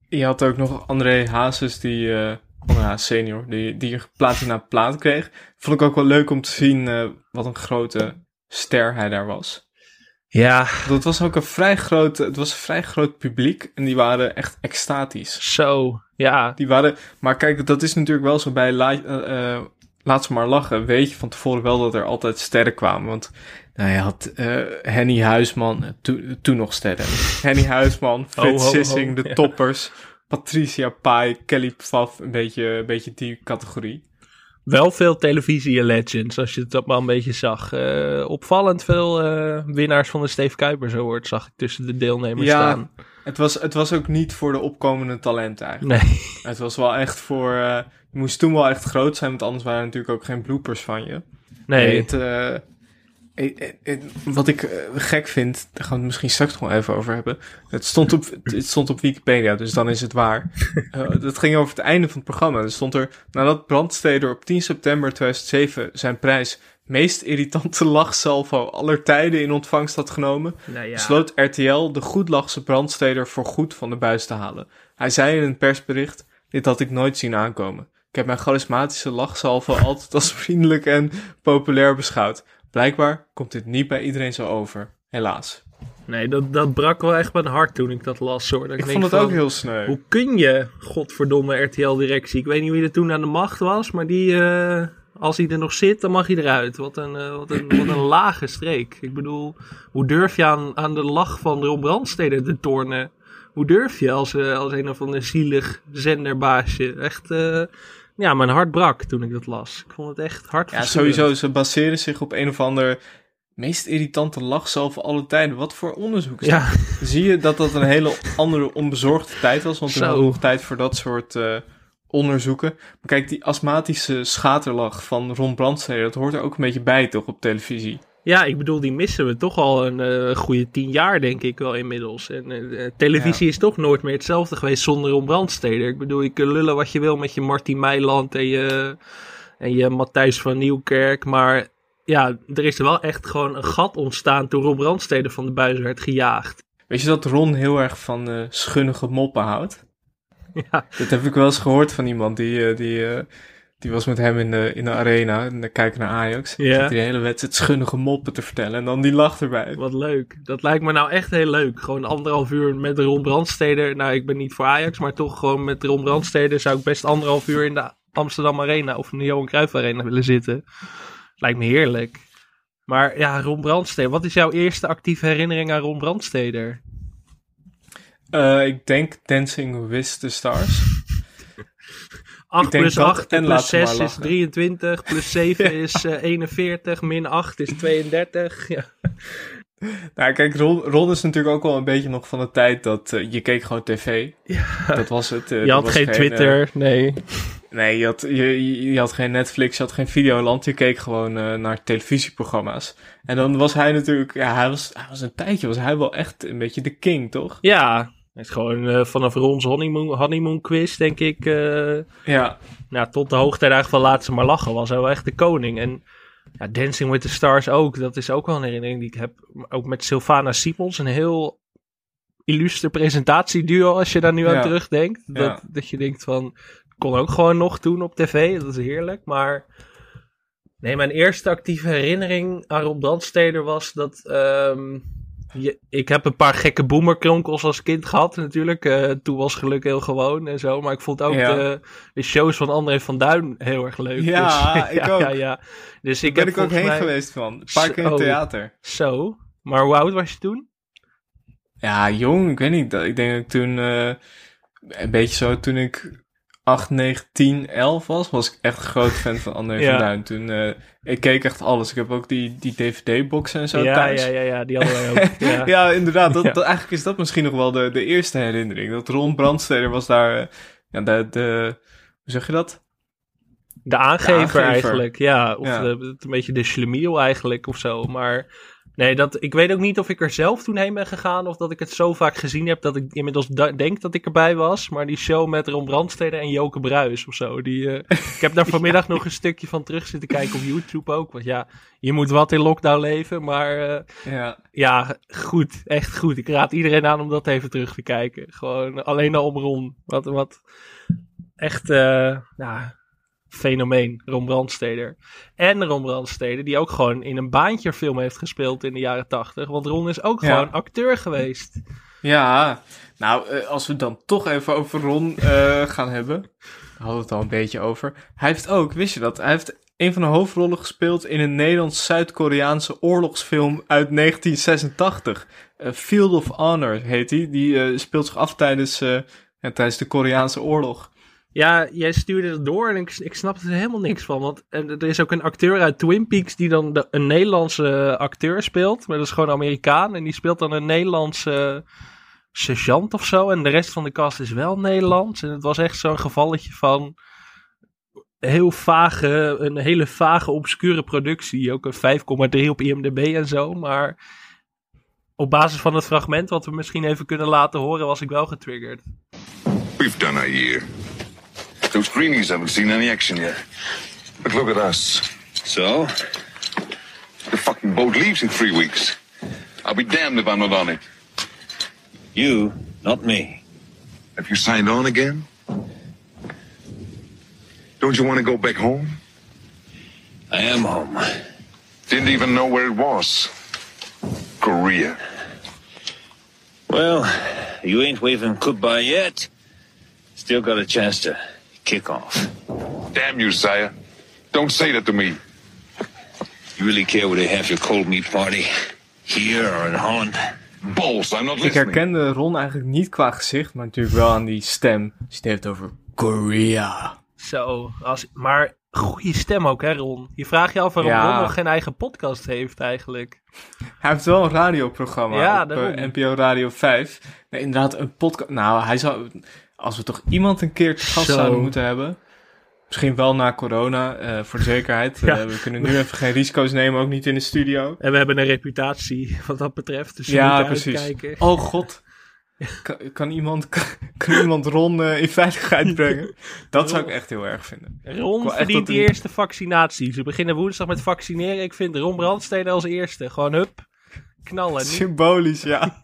Je had ook nog André Hazes, die, eh André Hazes senior, die, die plaat na plaat kreeg. Vond ik ook wel leuk om te zien eh, wat een grote ster hij daar was. Ja, Dat was ook een vrij groot, het was een vrij groot publiek en die waren echt extatisch. zo. Ja, Die waren, maar kijk, dat is natuurlijk wel zo bij eh, eh, Laat ze maar lachen. Weet je van tevoren wel dat er altijd sterren kwamen. Want nou, je had eh, Henny Huisman, eh, to- toen nog sterren. Henny Huisman, Ho, Frits ho, ho, Sissing, de ja. toppers. Patricia Pai, Kelly Pfaff, een beetje, een beetje die categorie. Wel veel televisie-legends, als je het maar een beetje zag. Eh, opvallend veel eh, winnaars van de Steve Kuipers Award zag ik tussen de deelnemers Ja, staan. Het was, het was ook niet voor de opkomende talenten eigenlijk. Nee, Het was wel echt voor... eh, je moest toen wel echt groot zijn, want anders waren er natuurlijk ook geen bloopers van je. nee. het, wat ik eh, gek vind, daar gaan we het misschien straks nog wel even over hebben. Het stond op, het stond op Wikipedia, dus dan is het waar. Eh, dat ging over het einde van het programma. Er stond er, nadat Brandsteder op 10 september 2007 zijn prijs meest irritante lachsalvo aller tijden in ontvangst had genomen, nou ja. besloot RTL de goedlachse Brandsteder voor goed van de buis te halen. Hij zei in een persbericht, dit had ik nooit zien aankomen. Ik heb mijn charismatische lachsalvo altijd als vriendelijk en populair beschouwd. Blijkbaar komt dit niet bij iedereen zo over. Helaas. Nee, dat, dat brak wel echt mijn hart toen ik dat las hoor. Dat Ik vond het van, ook heel sneu. Hoe kun je, godverdomme RTL-directie? Ik weet niet wie er toen aan de macht was, maar die, eh, als hij er nog zit, dan mag hij eruit. Wat een, eh, wat een, wat een lage streek. Ik bedoel, hoe durf je aan, aan de lach van Ron Brandstede te tornen? Hoe durf je als, eh, als een of ander zielig zenderbaasje? Echt, ja, mijn hart brak toen ik dat las. Ik vond het echt Ja, hartverscheurend. sowieso. Ze baseren zich op een of ander meest irritante lachsalvo alle tijden. Wat voor onderzoek is Ja, Zie je dat dat een hele andere onbezorgde tijd was? Want hadden we nog tijd voor dat soort eh, onderzoeken. Maar kijk, die astmatische schaterlach van Ron Brandstede, dat hoort er ook een beetje bij, toch, op televisie? Ja, ik bedoel, die missen we toch al een eh, goede tien jaar, denk ik wel inmiddels. En eh, televisie is toch nooit meer hetzelfde geweest zonder Ron Brandsteder. Ik bedoel, je kunt lullen wat je wil met je Martin Meiland en je, en je Matthijs van Nieuwkerk. Maar ja, er is wel echt gewoon een gat ontstaan toen Ron Brandsteder van de buis werd gejaagd. Weet je dat Ron heel erg van eh, schunnige moppen houdt? Ja. Dat heb ik wel eens gehoord van iemand die, die, die was met hem in de, in de arena en dan kijken naar Ajax. Ja. Zat hij de hele wedstrijd schunnige moppen te vertellen en dan die lach erbij. Wat leuk. Dat lijkt me nou echt heel leuk. Gewoon anderhalf uur met Ron Brandsteder. Nou, ik ben niet voor Ajax, maar toch gewoon met Ron Brandsteder zou ik best anderhalf uur in de Amsterdam Arena of in de Johan Cruijff Arena willen zitten. Lijkt me heerlijk. Maar ja, Ron Brandsteder. Wat is jouw eerste actieve herinnering aan Ron Brandsteder? Eh, ik denk Dancing with the Stars. 8 denk plus dat 8 en plus laat ze maar 6 is lachen. 23, plus 7 is eh, 41, min 8 is 32. Ja. Nou, kijk, Ron, Ron is natuurlijk ook wel een beetje nog van de tijd dat eh, je keek gewoon tv. Dat was het. eh, Je had geen eh, Twitter, nee. nee, je had, je, had geen Netflix, je had geen Videoland. Je keek gewoon eh, naar televisieprogramma's. En dan was hij natuurlijk, ja, hij was, hij was een tijdje, was hij wel echt een beetje de king, toch? Ja, het is gewoon eh, vanaf Rons honeymoon, honeymoon quiz, denk ik. eh, Ja, nou, tot de hoogtijdagen van Laat ze maar lachen was hij wel echt de koning. En ja, Dancing with the Stars ook. Dat is ook wel een herinnering die ik heb. Ook met Sylvana Simons. Een heel illustre presentatieduo als je daar nu aan Ja. terugdenkt. Dat, Ja. dat je denkt van... Kon ook gewoon nog toen op tv. Dat is heerlijk. Maar Nee, mijn eerste actieve herinnering aan Rob Brandsteder was dat... ehm, je, ik heb een paar gekke boomerkronkels als kind gehad natuurlijk. Eh, toen was geluk heel gewoon en zo. Maar ik vond ook Ja. de, de shows van André van Duin heel erg leuk. Ja, Dus, ik ja, ook. Ja, ja. Dus ik ben heb ik ook heen mij- geweest van. Een paar keer in het theater. Zo. Maar hoe oud was je toen? Ja, jong, ik weet niet. dat- Ik denk dat ik toen eh, een beetje zo toen ik 8, 9, 10, 11 was, was ik echt groot fan van André Ja. van Duin. Toen, eh, ik keek echt alles. Ik heb ook die, die DVD-boxen en zo ja, thuis. ja, ja, ja, die hadden wij ook. Ja. Ja, inderdaad. Dat, eigenlijk is dat misschien nog wel de, de eerste herinnering. Dat Ron Brandsteder was daar, eh, ja, de, de, hoe zeg je dat? De aangever, aangever. eigenlijk, ja. Of. De, een beetje de schlemiel eigenlijk of zo. Maar nee, dat, ik weet ook niet of ik er zelf toen heen ben gegaan... of dat ik het zo vaak gezien heb dat ik inmiddels denk dat ik erbij was. Maar die show met Ron Brandstede en Joke Bruis of zo... Die, eh, ik heb daar vanmiddag nog een stukje van terug zitten kijken op YouTube ook. Want ja, je moet wat in lockdown leven, maar... eh, Ja, ja, goed. Echt goed. Ik raad iedereen aan om dat even terug te kijken. Gewoon alleen al om Ron. Wat, wat echt, eh nou, fenomeen. Ron Brandsteder. En Ron Brandsteder, die ook gewoon in een baantje film heeft gespeeld in de jaren tachtig. Want Ron is ook Ja. gewoon acteur geweest. ja. nou, eh, als we dan toch even over Ron eh, gaan hebben. We hadden het al een beetje over. Hij heeft ook, wist je dat? Hij heeft een van de hoofdrollen gespeeld in een Nederlands-Zuid-Koreaanse oorlogsfilm uit 1986. Eh, Field of Honor heet die. Die eh, speelt zich af tijdens, tijdens de Koreaanse oorlog. Ja, jij stuurde het door en ik, ik snapte er helemaal niks van. Want er is ook een acteur uit Twin Peaks die dan een Nederlandse acteur speelt. Maar dat is gewoon Amerikaan. En die speelt dan een Nederlandse sergeant of zo. En de rest van de cast is wel Nederlands. En het was echt zo'n gevalletje van heel vage, een hele vage, obscure productie. Ook een 5,3 op IMDb en zo. Maar op basis van het fragment wat we misschien even kunnen laten horen, was ik wel getriggerd. We've done year. Those greenies haven't seen any action yet. But look at us. So? The fucking boat leaves in three weeks. I'll be damned if I'm not on it. You, not me. Have you signed on again? Don't you want to go back home? I am home. Didn't even know where it was. Korea. Well, you ain't waving goodbye yet. Still got a chance to kick off. Damn you, Zaya. Don't say that to me. You really care where they have your cold meat party? Here or in Holland? Balls, I'm not Ik listening. herkende Ron eigenlijk niet qua gezicht, maar natuurlijk wel aan die stem. Als je het heeft over Korea. Zo, als, maar goede stem ook, hè, Ron? Je vraagt je af waarom Ja. Ron nog geen eigen podcast heeft, eigenlijk. Hij heeft wel een radioprogramma Ja, op daarom. eh, NPO Radio 5. Nee, inderdaad, een podcast. Nou, hij zou. Als we toch iemand een keer te gast Zo. zouden moeten hebben. Misschien wel na corona, eh, voor de zekerheid. Ja. Eh, we kunnen nu even geen risico's nemen, ook niet in de studio. En we hebben een reputatie wat dat betreft, dus we ja, precies. uitkijken. Oh god. Kan, kan, iemand, kan, kan iemand Ron eh, in veiligheid brengen? Dat zou ik echt heel erg vinden. Ron verdient die er- eerste vaccinatie. Ze beginnen woensdag met vaccineren. Ik vind Ron Brandstede als eerste. Gewoon hup, knallen. Niet- Symbolisch, ja.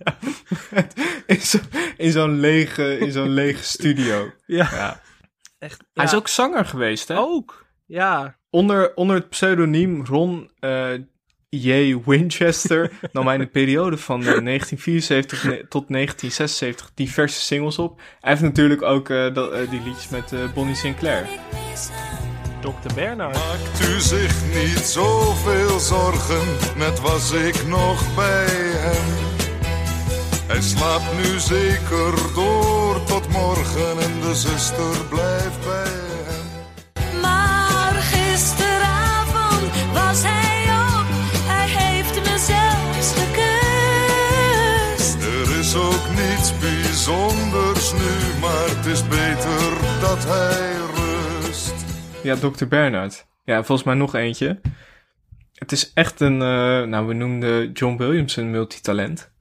in zo- in zo'n lege, in zo'n lege studio. Ja, Ja. echt. Hij is ook zanger geweest, hè? Ook, ja. Onder, onder het pseudoniem Ron eh, J. Winchester nam hij in de periode van eh, 1974 ne- tot 1976 diverse singles op. Hij heeft natuurlijk ook eh, dat, eh, die liedjes met eh, Bonnie Sinclair. Dr. Bernard. Maakt u zich niet zoveel zorgen, net was ik nog bij hem. Hij slaapt nu zeker door tot morgen en de zuster blijft bij hem. Maar gisteravond was hij op. Hij heeft me zelfs gekust. Er is ook niets bijzonders nu, maar het is beter dat hij. Ja, Dr. Bernard. Ja, volgens mij nog eentje. Het is echt een, eh, nou we noemden John Williams een multitalent.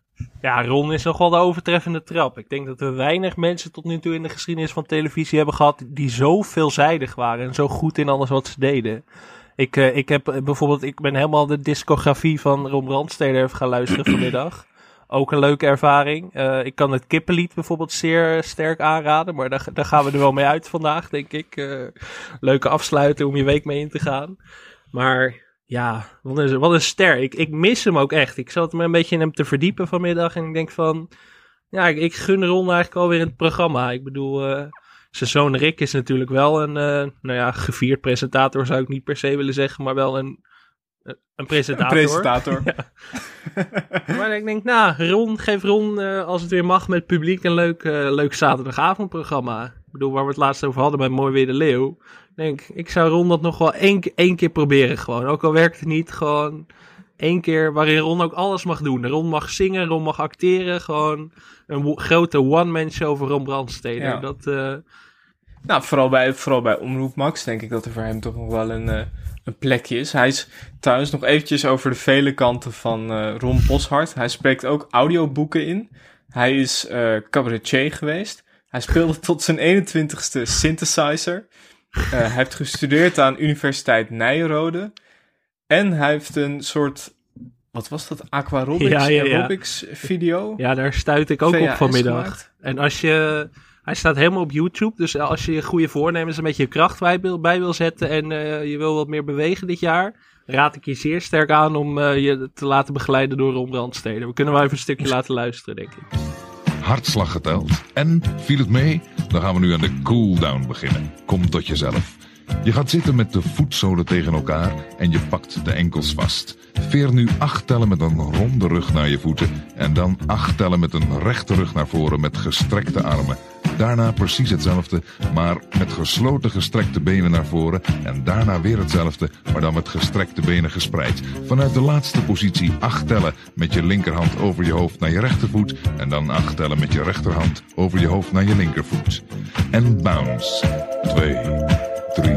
Ja, Ron is nog wel de overtreffende trap. Ik denk dat we weinig mensen tot nu toe in de geschiedenis van televisie hebben gehad die zo veelzijdig waren en zo goed in alles wat ze deden. Ik, eh, ik heb eh, bijvoorbeeld, ik ben helemaal de discografie van Ron Brandsteder even gaan luisteren vanmiddag. Ook een leuke ervaring. Eh, ik kan het kippenlied bijvoorbeeld zeer sterk aanraden, maar daar, gaan we er wel mee uit vandaag, denk ik. Eh, leuke afsluiten om je week mee in te gaan. Maar ja, wat een, wat een ster. Ik, ik mis hem ook echt. Ik zat me een beetje in hem te verdiepen vanmiddag. En ik denk van, ja, ik, ik gun Ron eigenlijk alweer in het programma. Ik bedoel, eh, zijn zoon Rick is natuurlijk wel een, nou ja, gevierd presentator zou ik niet per se willen zeggen. Maar wel een, een Een presentator. presentator. Maar ik denk, nou, Ron, geef Ron, eh, als het weer mag, met publiek een leuk, eh, leuk zaterdagavondprogramma. Ik bedoel, waar we het laatst over hadden bij Mooi Weer de Leeuw. Ik denk, ik zou Ron dat nog wel één, één keer proberen gewoon. Ook al werkt het niet, gewoon één keer waarin Ron ook alles mag doen. Ron mag zingen, Ron mag acteren. Gewoon een grote one-man show voor Ron Brandsteder. Ja. Dat, eh, Nou, vooral bij, vooral bij Omroep Max denk ik dat er voor hem toch nog wel een, eh, een plekje is. Hij is trouwens nog eventjes over de vele kanten van eh, Ron Boshart. Hij spreekt ook audioboeken in. Hij is eh cabaretier geweest. Hij speelde tot zijn 21ste synthesizer. Hij heeft gestudeerd aan Universiteit Nijrode. En hij heeft een soort, wat was dat, aquarobics Ja, ja, ja. aerobics video. ja, daar stuit ik ook op vanmiddag. gemaakt. En als je... Hij staat helemaal op YouTube, dus als je je goede voornemens een beetje kracht bij wil, bij wil zetten en eh, je wil wat meer bewegen dit jaar, raad ik je zeer sterk aan om eh, je te laten begeleiden door Ron Brandsteder. We kunnen wel even een stukje laten luisteren, denk ik. Hartslag geteld. En viel het mee? Dan gaan we nu aan de cooldown beginnen. Kom tot jezelf. Je gaat zitten met de voetzolen tegen elkaar en je pakt de enkels vast. Veer nu acht tellen met een ronde rug naar je voeten en dan acht tellen met een rechte rug naar voren met gestrekte armen. Daarna precies hetzelfde, maar met gesloten gestrekte benen naar voren en daarna weer hetzelfde, maar dan met gestrekte benen gespreid. Vanuit de laatste positie acht tellen met je linkerhand over je hoofd naar je rechtervoet en dan acht tellen met je rechterhand over je hoofd naar je linkervoet. En bounce. 2, 3,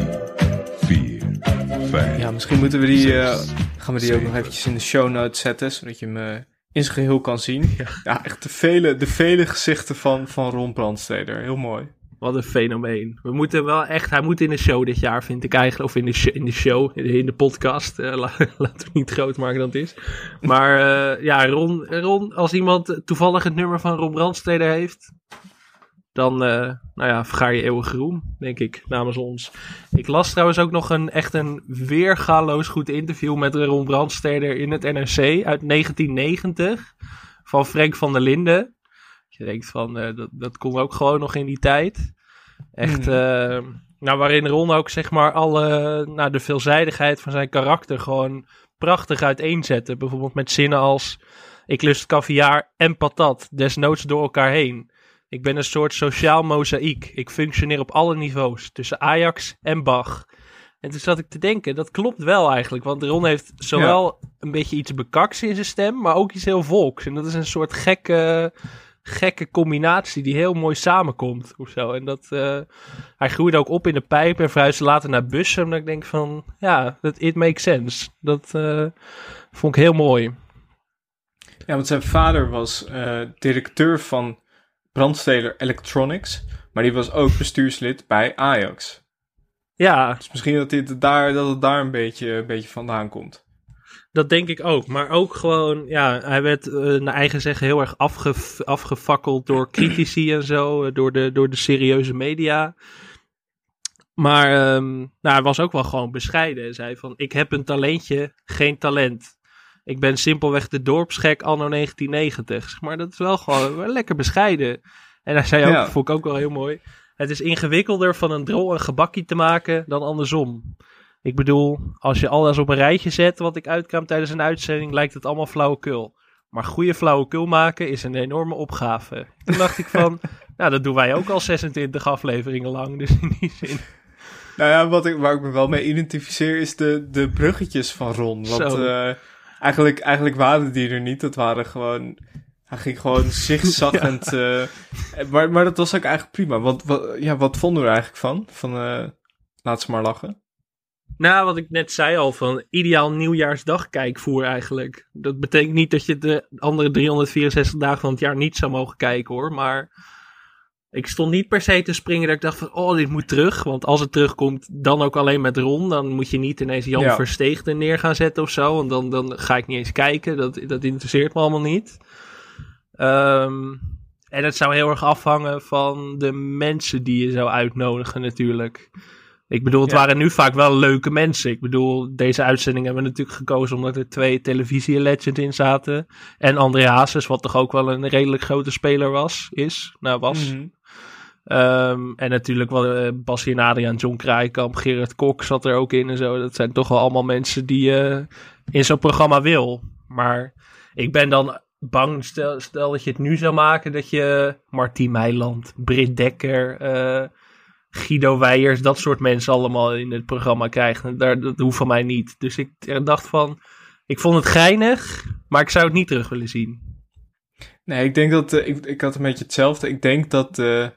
4, 5. Ja, misschien moeten we die, eh, gaan we die ook nog eventjes in de show notes zetten, zodat je eh, in zijn geheel kan zien. Ja, echt de vele, de vele gezichten van, van Ron Brandsteder. Heel mooi. Wat een fenomeen. We moeten wel echt, hij moet in de show dit jaar, vind ik eigenlijk. Of in de, in de show, in de, podcast. La- laten we niet groot maken dan het is. Maar eh, ja, Ron, Ron, als iemand toevallig het nummer van Ron Brandsteder heeft, dan eh, nou ja, vergaar je eeuwige roem, denk ik, namens ons. Ik las trouwens ook nog een echt een weergaloos goed interview met Ron Brandsteder in het NRC uit 1990 van Frank van der Linden. Je denkt van, eh, dat, dat kon ook gewoon nog in die tijd. Echt, eh, nou, waarin Ron ook zeg maar alle, nou, de veelzijdigheid van zijn karakter gewoon prachtig uiteenzette. Bijvoorbeeld met zinnen als, ik lust caviar en patat, desnoods door elkaar heen. Ik ben een soort sociaal mozaïek. Ik functioneer op alle niveaus, tussen Ajax en Bach. En toen zat ik te denken, dat klopt wel eigenlijk. Want Ron heeft zowel een beetje iets bekaks in zijn stem, maar ook iets heel volks. En dat is een soort gekke, gekke combinatie die heel mooi samenkomt. Of zo. En dat, eh, hij groeide ook op in de pijp en verhuisde later naar Bussum. Dat ik denk van, ja, dat it makes sense. Dat eh, vond ik heel mooi. Ja, want zijn vader was eh, directeur van Brandsteder Electronics. Maar die was ook bestuurslid bij Ajax. Ja, Dus misschien dat, dit daar, dat het daar een beetje, een beetje vandaan komt. Dat denk ik ook. Maar ook gewoon, ja, hij werd eh, naar eigen zeggen heel erg afgef afgefakkeld door critici en zo. eh, Door de, door de serieuze media. Maar ehm, nou, hij was ook wel gewoon bescheiden. Hij zei van, ik heb een talentje, geen talent. Ik ben simpelweg de dorpsgek anno 1990. Zeg Maar dat is wel gewoon wel lekker bescheiden. En hij zei ook, Ja. vond ik ook wel heel mooi. Het is ingewikkelder van een drol een gebakje te maken dan andersom. Ik bedoel, als je alles op een rijtje zet wat ik uitkwam tijdens een uitzending, lijkt het allemaal flauwekul. Maar goede flauwekul maken is een enorme opgave. Toen dacht ik van, nou dat doen wij ook al 26 afleveringen lang, dus in die zin. Nou ja, wat ik, waar ik me wel mee identificeer is de, de bruggetjes van Ron. Want Zo. Eigenlijk, eigenlijk waren die er niet. Dat waren gewoon... Hij ging gewoon zigzaggend... eh, maar, maar dat was ook eigenlijk prima. Want wat, ja, wat vonden we er eigenlijk van? Van eh, Laat ze maar lachen. Nou, wat ik net zei al, van ideaal nieuwjaarsdag kijkvoer eigenlijk. Dat betekent niet dat je de andere 364 dagen van het jaar niet zou mogen kijken hoor, maar ik stond niet per se te springen dat ik dacht van, oh dit moet terug. Want als het terugkomt, dan ook alleen met Ron. Dan moet je niet ineens Jan Ja. Versteeg er neer gaan zetten of zo. Want dan, dan ga ik niet eens kijken, dat, dat interesseert me allemaal niet. Ehm, en het zou heel erg afhangen van de mensen die je zou uitnodigen natuurlijk. Ik bedoel, het Ja. waren nu vaak wel leuke mensen. Ik bedoel, deze uitzending hebben we natuurlijk gekozen omdat er twee televisie-legends in zaten. En André Hazes, wat toch ook wel een redelijk grote speler was, is, nou was. Mhm. Ehm, en natuurlijk wel eh Basje en Adriaan, John Kraaikamp, Gerard Kok zat er ook in en zo. Dat zijn toch wel allemaal mensen die je in zo'n programma wil. Maar ik ben dan bang, stel, stel dat je het nu zou maken, dat je Martien Meiland, Britt Dekker, eh, Guido Weijers, dat soort mensen allemaal in het programma krijgt. Daar, dat hoeft van mij niet. Dus ik dacht van, ik vond het geinig, maar ik zou het niet terug willen zien. Nee, ik denk dat, eh, ik, ik had een beetje hetzelfde. Ik denk dat eh,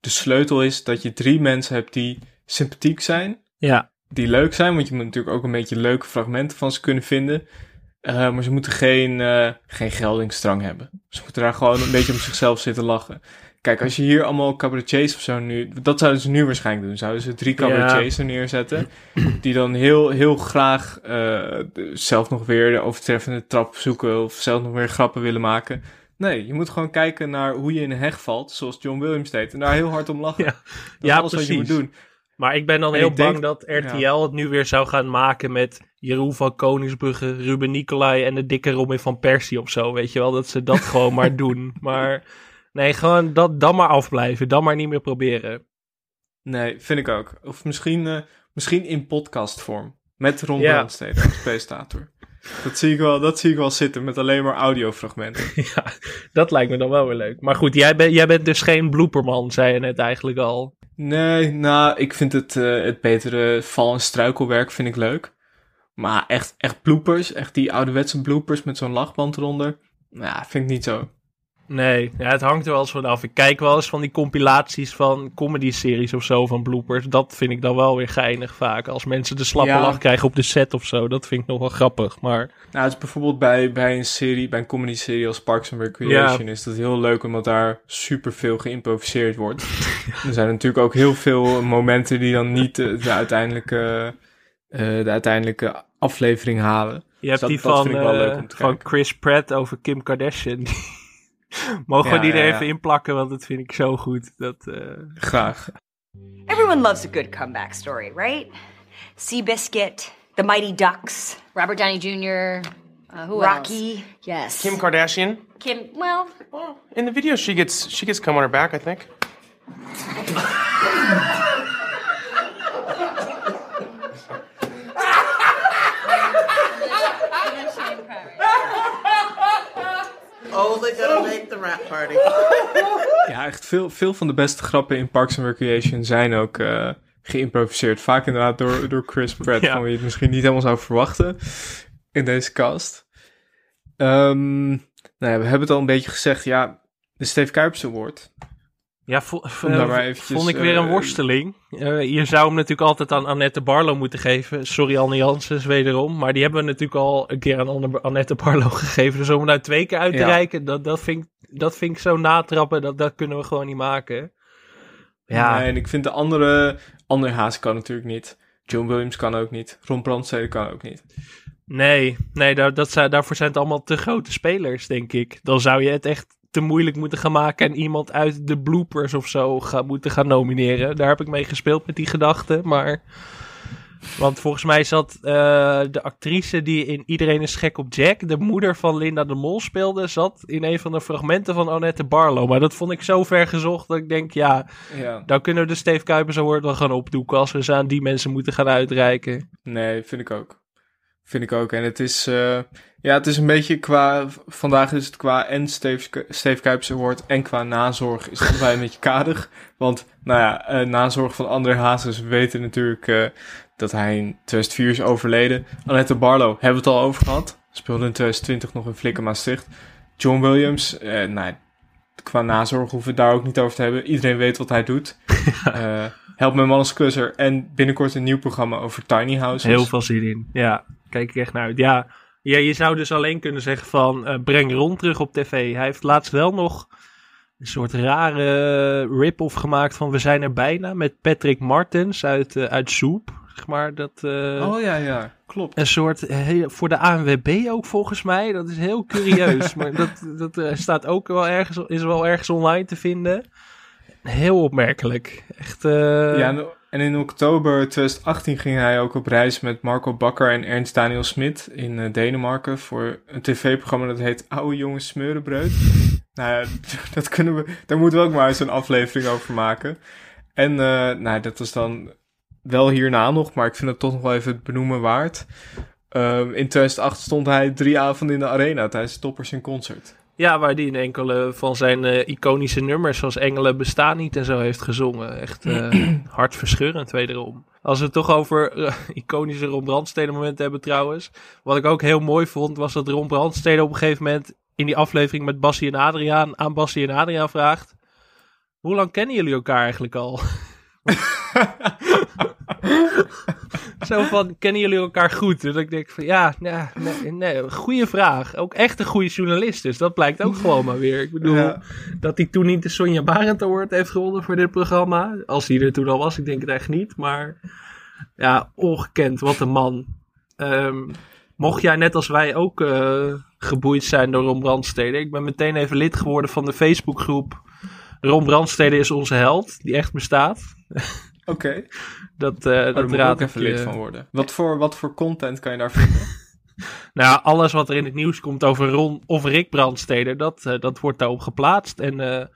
de sleutel is dat je drie mensen hebt die sympathiek zijn. Ja, die leuk zijn, want je moet natuurlijk ook een beetje leuke fragmenten van ze kunnen vinden. Eh, maar ze moeten geen, geen geldingsdrang hebben. Ze moeten daar gewoon een beetje om zichzelf zitten lachen. Kijk, als je hier allemaal cabaretiers of zo nu... Dat zouden ze nu waarschijnlijk doen. Zouden ze drie cabaretiers er neerzetten... die dan heel, heel graag eh, zelf nog weer de overtreffende trap zoeken... of zelf nog weer grappen willen maken. Nee, je moet gewoon kijken naar hoe je in een heg valt... zoals John Williams deed. En daar heel hard om lachen. Ja. Dat is Ja, alles wat je moet precies. doen. Maar ik ben dan En heel denk- bang dat RTL het nu weer zou gaan maken met Jeroen van Koningsbrugge, Ruben Nicolai en de dikke Robin van Persie of zo. Weet je wel, dat ze dat gewoon maar doen. Maar nee, gewoon dat, dan maar afblijven. Dan maar niet meer proberen. Nee, vind ik ook. Of misschien, eh, misschien in podcastvorm. Met Ron Ja. Brandstede als presentator. Dat zie, ik wel, dat zie ik wel zitten met alleen maar audiofragmenten. ja, dat lijkt me dan wel weer leuk. Maar goed, jij, ben, jij bent dus geen blooperman, zei je net eigenlijk al. Nee, nou, ik vind het, eh, het betere val- en struikelwerk vind ik leuk. Maar echt, echt bloopers, echt die ouderwetse bloopers met zo'n lachband eronder. Nou, vind ik niet zo. Nee, ja, het hangt er wel eens vanaf. Ik kijk wel eens van die compilaties van comedy-series of zo, van bloopers. Dat vind ik dan wel weer geinig vaak. Als mensen de slappe Ja. lach krijgen op de set of zo, dat vind ik nog wel grappig. Maar Nou, het is bijvoorbeeld bij, bij een serie, bij een comedy-serie als Parks and Recreation, is dat heel leuk omdat daar superveel geïmproviseerd wordt. Er zijn natuurlijk ook heel veel momenten die dan niet eh, de uiteindelijke, eh, de uiteindelijke aflevering halen. je hebt dat- die dat van, eh, te van. Chris Pratt over Kim Kardashian. Mogen we die er ja, ja. even inplakken, want dat vind ik zo goed. Dat, eh, Graag. Everyone loves a good comeback story, right? Seabiscuit, the Mighty Ducks, Robert Downey Jr. Uh, who Rocky. else? Yes. Kim Kardashian. Kim. Well, In the video, she gets she gets come on her back. I think. Only gonna make the rap party. Ja, echt veel, veel van de beste grappen in Parks and Recreation zijn ook eh, geïmproviseerd. Vaak inderdaad door, door Chris Pratt, Ja. van wie je het misschien niet helemaal zou verwachten in deze cast. Ehm, nou ja, we hebben het al een beetje gezegd. Ja, de Steve Kuipers Award. Ja, vo- eh, eventjes, vond ik weer een eh, worsteling. Eh, je zou hem natuurlijk altijd aan Annette Barlo moeten geven. Sorry, Anne Janssens wederom. Maar die hebben we natuurlijk al een keer aan Anne- Annette Barlo gegeven. Dus om hem nou twee keer uit te Ja. reiken, dat, dat, vind ik, dat vind ik zo natrappen. Dat, dat kunnen we gewoon niet maken. Ja, Nee, en ik vind de andere... André Haas kan natuurlijk niet. John Williams kan ook niet. Ron Brandstede kan ook niet. Nee, nee daar, dat daarvoor zijn het allemaal te grote spelers, denk ik. Dan zou je het echt te moeilijk moeten gaan maken en iemand uit de bloopers of zo gaan, moeten gaan nomineren. Daar heb ik mee gespeeld met die gedachte, maar... Want volgens mij zat eh, de actrice die in Iedereen is gek op Jack, de moeder van Linda de Mol speelde, zat in een van de fragmenten van Annette Barlo. Maar dat vond ik zo ver gezocht dat ik denk, ja, Ja. dan kunnen we de Steve Kuipers Award wel gaan opdoeken als we ze aan die mensen moeten gaan uitreiken. Nee, vind ik ook. Vind ik ook. En het is, eh, ja, het is een beetje qua, vandaag is het qua en Steve, Steve Kuipers Award en qua nazorg is het allebei een beetje kadig. Want, nou ja, eh, nazorg van André Hazes, we weten natuurlijk eh, dat hij in 2004 is overleden. Annette Barlo, hebben we het al over gehad. Speelde in 2020 nog in Flikker Maastricht. John Williams, nou, qua nazorg hoeven we het daar ook niet over te hebben. Iedereen weet wat hij doet. Help mijn man als. En binnenkort een nieuw programma over tiny houses. Heel veel zin in. Ja, kijk ik echt naar uit. Ja, ja je zou dus alleen kunnen zeggen van eh, breng Ron terug op tv. Hij heeft laatst wel nog een soort rare rip-off gemaakt van We zijn er bijna met Patrick Martens uit, eh, uit Soep. Zeg maar dat. eh, Oh ja, ja, klopt. Een soort heel- voor de ANWB ook volgens mij. Dat is heel curieus. maar dat, dat staat ook wel ergens, is wel ergens online te vinden. Heel opmerkelijk. Echt. Ja, En in oktober 2018 ging hij ook op reis met Marco Bakker en Ernst Daniel Smit in eh, Denemarken voor een tv-programma dat heet Oude Jongens Smeurenbreud. nou ja, dat kunnen we, daar moeten we ook maar eens een aflevering over maken. En eh, nou, dat was dan wel hierna nog, maar ik vind het toch nog wel even het benoemen waard. Ehm, in 2008 stond hij drie avonden in de arena tijdens Toppers in Concert. Ja, waar die in enkele van zijn eh, iconische nummers, zoals Engelen bestaan niet en zo, heeft gezongen. Echt eh hartverscheurend wederom. Als we het toch over eh, iconische Ron Brandstede momenten hebben trouwens. Wat ik ook heel mooi vond, was dat Ron Brandstede op een gegeven moment in die aflevering met Bassie en Adriaan aan Bassie en Adriaan vraagt. Hoe lang kennen jullie elkaar eigenlijk al? Zo van, kennen jullie elkaar goed? Dus ik denk van, ja, nee, nee, nee, goede vraag. Ook echt een goede journalist, dus dat blijkt ook gewoon maar weer. Ik bedoel, Ja. dat hij toen niet de Sonja Barend Award heeft gewonnen voor dit programma. Als hij er toen al was, ik denk het echt niet. Maar ja, ongekend, wat een man. Ehm, mocht jij net als wij ook eh, geboeid zijn door Ron Brandstede. Ik ben meteen even lid geworden van de Facebookgroep Ron Brandstede is onze held, die echt bestaat. Oké. Dat, Oh, daar dat moet ik raad ook even ik je- lid van worden. Wat voor, wat voor content kan je daar vinden? Nou, ja, alles wat er in het nieuws komt over Ron of Rick Brandstede, dat, eh, dat wordt daarop geplaatst. En eh,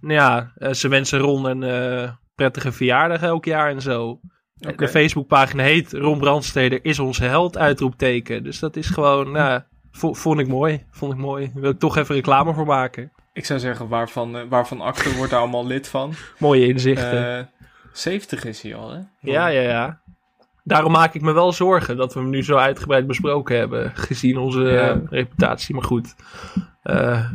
nou ja, ze wensen Ron een prettige verjaardag elk jaar en zo. Oké. De Facebookpagina heet Ron Brandstede is onze held, uitroepteken. Dus dat is gewoon, nou, vo- vond ik mooi. Vond ik mooi. Daar wil ik toch even reclame voor maken. Ik zou zeggen, waarvan, waarvan Acte wordt daar allemaal lid van? Mooie inzichten. Eh 70 is hij al, hè? Ja, ja, ja. Daarom maak ik me wel zorgen dat we hem nu zo uitgebreid besproken hebben, gezien onze Ja. eh, reputatie. Maar goed. Eh,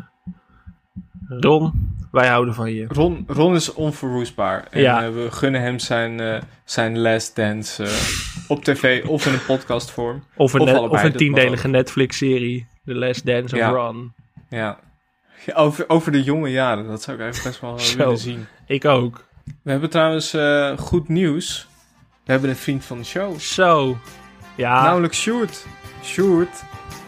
Ron, wij houden van je. Ron, Ron is onverwoestbaar. En Ja. eh, we gunnen hem zijn, eh, zijn last dance op tv of in een podcastvorm. Of een, net- allebei, of een tiendelige Netflix-serie, The Last Dance of. Ron. Ja. Over, over de jonge jaren, dat zou ik eigenlijk best wel willen zien. Ik ook. We hebben trouwens eh, goed nieuws. We hebben een vriend van de show. Zo. Ja, Namelijk Sjoerd. Sjoerd,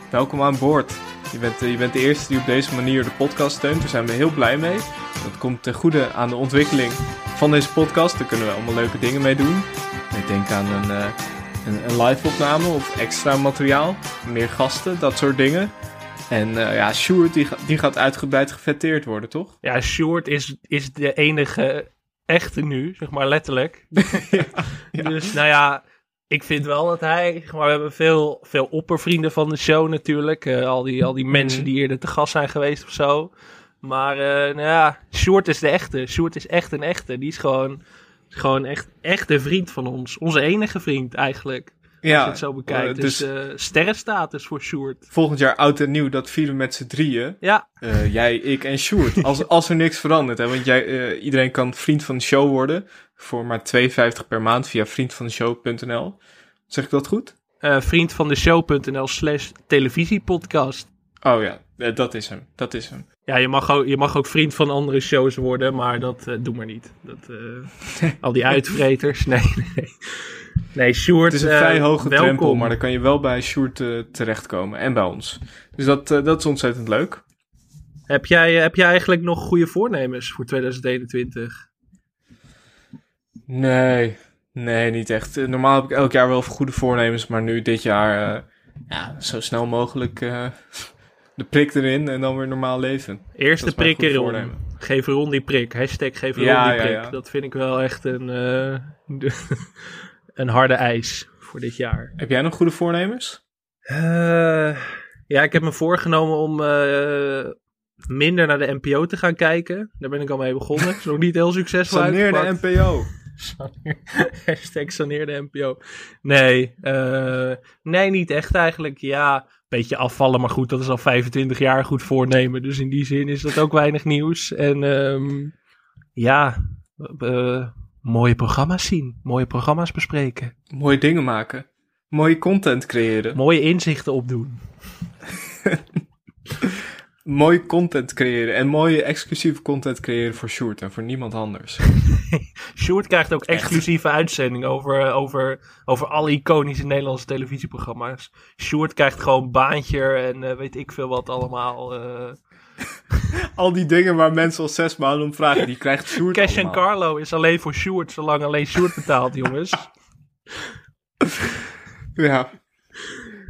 welkom aan boord. Je bent, eh, je bent de eerste die op deze manier de podcast steunt. Daar zijn we heel blij mee. Dat komt ten goede aan de ontwikkeling van deze podcast. Daar kunnen we allemaal leuke dingen mee doen. Ik denk aan een, eh, een, een live opname of extra materiaal. Meer gasten, dat soort dingen. En ja, Sjoerd die, die gaat uitgebreid gefetteerd worden, toch? ja Short is, is de enige echte nu, zeg maar letterlijk. Dus nou ja, ik vind wel dat hij... zeg Maar we hebben veel, veel oppervrienden van de show natuurlijk. eh, al, die, al die mensen Mhm. die eerder te gast zijn geweest of zo. Maar eh, nou ja, Short is de echte. Short is echt een echte. Die is gewoon, gewoon echt, echt een vriend van ons. Onze enige vriend eigenlijk. Als je het zo bekijkt. eh, dus dus eh sterrenstatus voor Short. volgend jaar oud en nieuw, dat vieren we met z'n drieën. Ja, Eh, jij, ik en Sjoerd. Als, als er niks verandert. Hè? Want jij, iedereen kan vriend van de show worden. Voor maar 2,50 per maand via vriendvandeshow.nl. Zeg ik dat goed? eh vriend van de show.nl slash televisiepodcast. Oh ja, dat is hem. Dat is hem. Ja, je mag, ook, je mag ook vriend van andere shows worden, maar dat eh, doe maar niet. Dat, eh, al die uitvreters. Nee, nee. Nee, Sjoerd, Het is een eh, vrij hoge welkom. drempel, maar dan kan je wel bij Sjoerd terechtkomen. En bij ons. Dus dat, dat is ontzettend leuk. Heb jij, heb jij eigenlijk nog goede voornemens voor 2021? Nee, nee, niet echt. Normaal heb ik elk jaar wel goede voornemens, maar nu dit jaar, eh, ja, zo snel mogelijk eh, de prik erin en dan weer normaal leven. Eerst Dat de is mijn prik voornemen. Geef Ron die prik. Hashtag geef Ron Ja, die prik. ja. Dat vind ik wel echt een, eh, een harde eis voor dit jaar. Heb jij nog goede voornemens? Eh, ja, ik heb me voorgenomen om eh, minder naar de NPO te gaan kijken. Daar ben ik al mee begonnen. Is nog niet heel succesvol Saneer de. NPO. Saneer- Hashtag saneer de NPO. Nee, nee, niet echt eigenlijk. Ja, beetje afvallen, maar goed, dat is al 25 jaar goed voornemen. Dus in die zin is dat ook weinig nieuws. En ehm, ja, eh, mooie programma's zien, mooie programma's bespreken, Mooie dingen maken. Mooie content creëren. mooie inzichten opdoen. Mooie content creëren. En mooie exclusieve content creëren voor Sjoerd en voor niemand anders. Sjoerd krijgt ook exclusieve uitzendingen over, over, over alle iconische Nederlandse televisieprogramma's. Sjoerd krijgt gewoon baantje en eh, weet ik veel wat allemaal. eh. al die dingen waar mensen al zes maanden om vragen, die krijgt Sjoerd Cash en allemaal. Carlo is alleen voor Sjoerd, zolang alleen Sjoerd betaalt, jongens. Ja.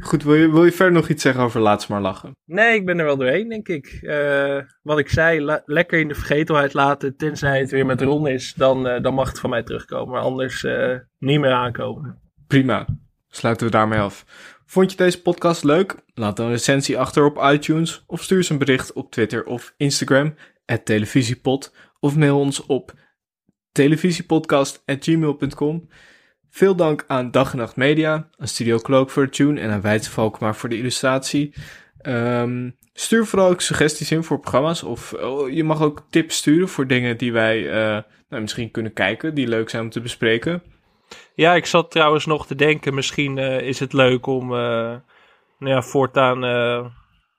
Goed, wil je, wil je verder nog iets zeggen over Laat ze maar lachen? Nee, ik ben er wel doorheen, denk ik. Eh, wat ik zei, lekker in de vergetelheid laten, tenzij het weer met Ron is, dan, eh, dan mag het van mij terugkomen. Maar anders eh, niet meer aankomen. Prima. Sluiten we daarmee af. Vond je deze podcast leuk? Laat een recensie achter op iTunes of stuur eens een bericht op Twitter of Instagram, televisiepod, of mail ons op televisiepodcast.gmail.com. Veel dank aan Dag en Nacht Media, aan Studio Cloak voor tune en aan Weidse Valkmaar voor de illustratie. Ehm, stuur vooral ook suggesties in voor programma's of oh, je mag ook tips sturen voor dingen die wij eh, nou, misschien kunnen kijken, die leuk zijn om te bespreken. Ja, ik zat trouwens nog te denken, misschien eh, is het leuk om eh, nou ja, voortaan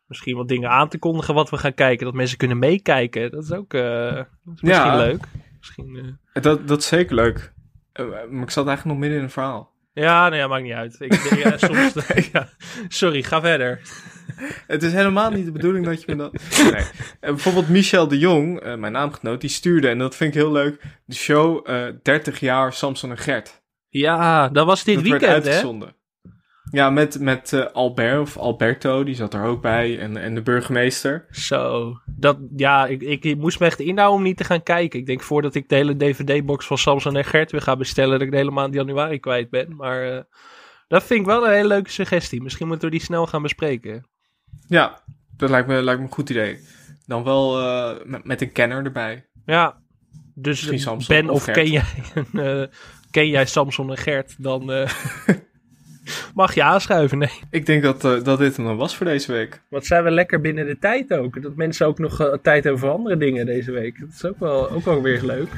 misschien wat dingen aan te kondigen wat we gaan kijken. Dat mensen kunnen meekijken. Dat is ook dat is misschien Ja. leuk. Misschien, Dat, dat is zeker leuk. Eh, maar ik zat eigenlijk nog midden in een verhaal. Ja, nou ja, maakt niet uit. Ik, ja, soms, ja. Sorry, ga verder. Het is helemaal niet de bedoeling dat je me dat... Nee. Eh, bijvoorbeeld Michel de Jong, eh, mijn naamgenoot, die stuurde, en dat vind ik heel leuk, de show eh 30 jaar Samson en Gert. Ja, dat was dit dat weekend, hè? Ja, met, met eh, Albert of Alberto, die zat er ook bij, en, en de burgemeester. Zo, dat, ja, ik, ik, ik moest me echt inhouden om niet te gaan kijken. Ik denk voordat ik de hele DVD-box van Samson en Gert weer ga bestellen, dat ik de hele maand januari kwijt ben. Maar eh, dat vind ik wel een hele leuke suggestie. Misschien moeten we die snel gaan bespreken. Ja, dat lijkt me, lijkt me een goed idee. Dan wel eh, met, met een kenner erbij. Ja, dus Misschien Samson Ben of of, ken, jij, ken jij Samson en Gert, dan mag je aanschuiven. Nee. Ik denk dat, eh, dat dit hem dan was voor deze week. Wat zijn we lekker binnen de tijd ook. Dat mensen ook nog eh, tijd hebben voor andere dingen deze week. Dat is ook wel, ook wel weer leuk.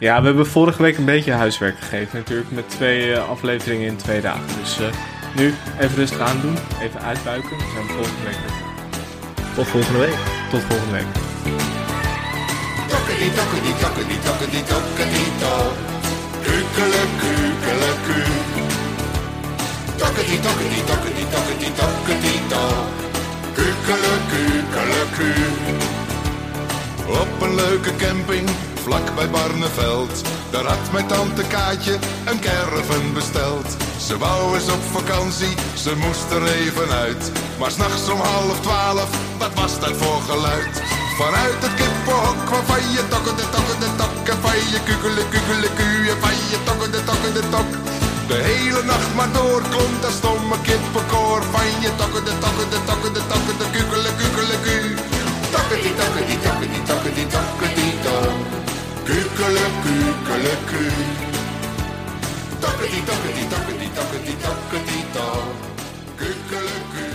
Ja, we hebben vorige week een beetje huiswerk gegeven natuurlijk, met twee eh, afleveringen in twee dagen. Dus eh, nu even rustig aan doen, even uitbuiken. Dan zijn we volgende week weer. Tot volgende week. Tot volgende week. Tokkedi, tokkedi, tokkedi, tokkedi, tokkedi, Tokkedi, tokkedi, tokkedi, tokkedi, tokkedi, to. Kukele, kukele, ku. Op een leuke camping, vlak bij Barneveld. Daar had mijn tante Kaatje een caravan besteld. Ze wou eens op vakantie, ze moest er even uit. Maar s'nachts om half twaalf, wat was dat voor geluid? Vanuit het kippenhok waarvan je tokken de tokken de tokken van je kukele kukele kuien van je tokken de tokken de tok. De hele nacht maar door klonk dat stomme kippenkoor van je tokken de tokken de tokken de tokken de kukele kukele ku. Tokken die tokken die tokken die tokken die tokken die to. Kukele kukele ku. Tokken die tokken die tokken die tokken die tokken die to. Kukele ku.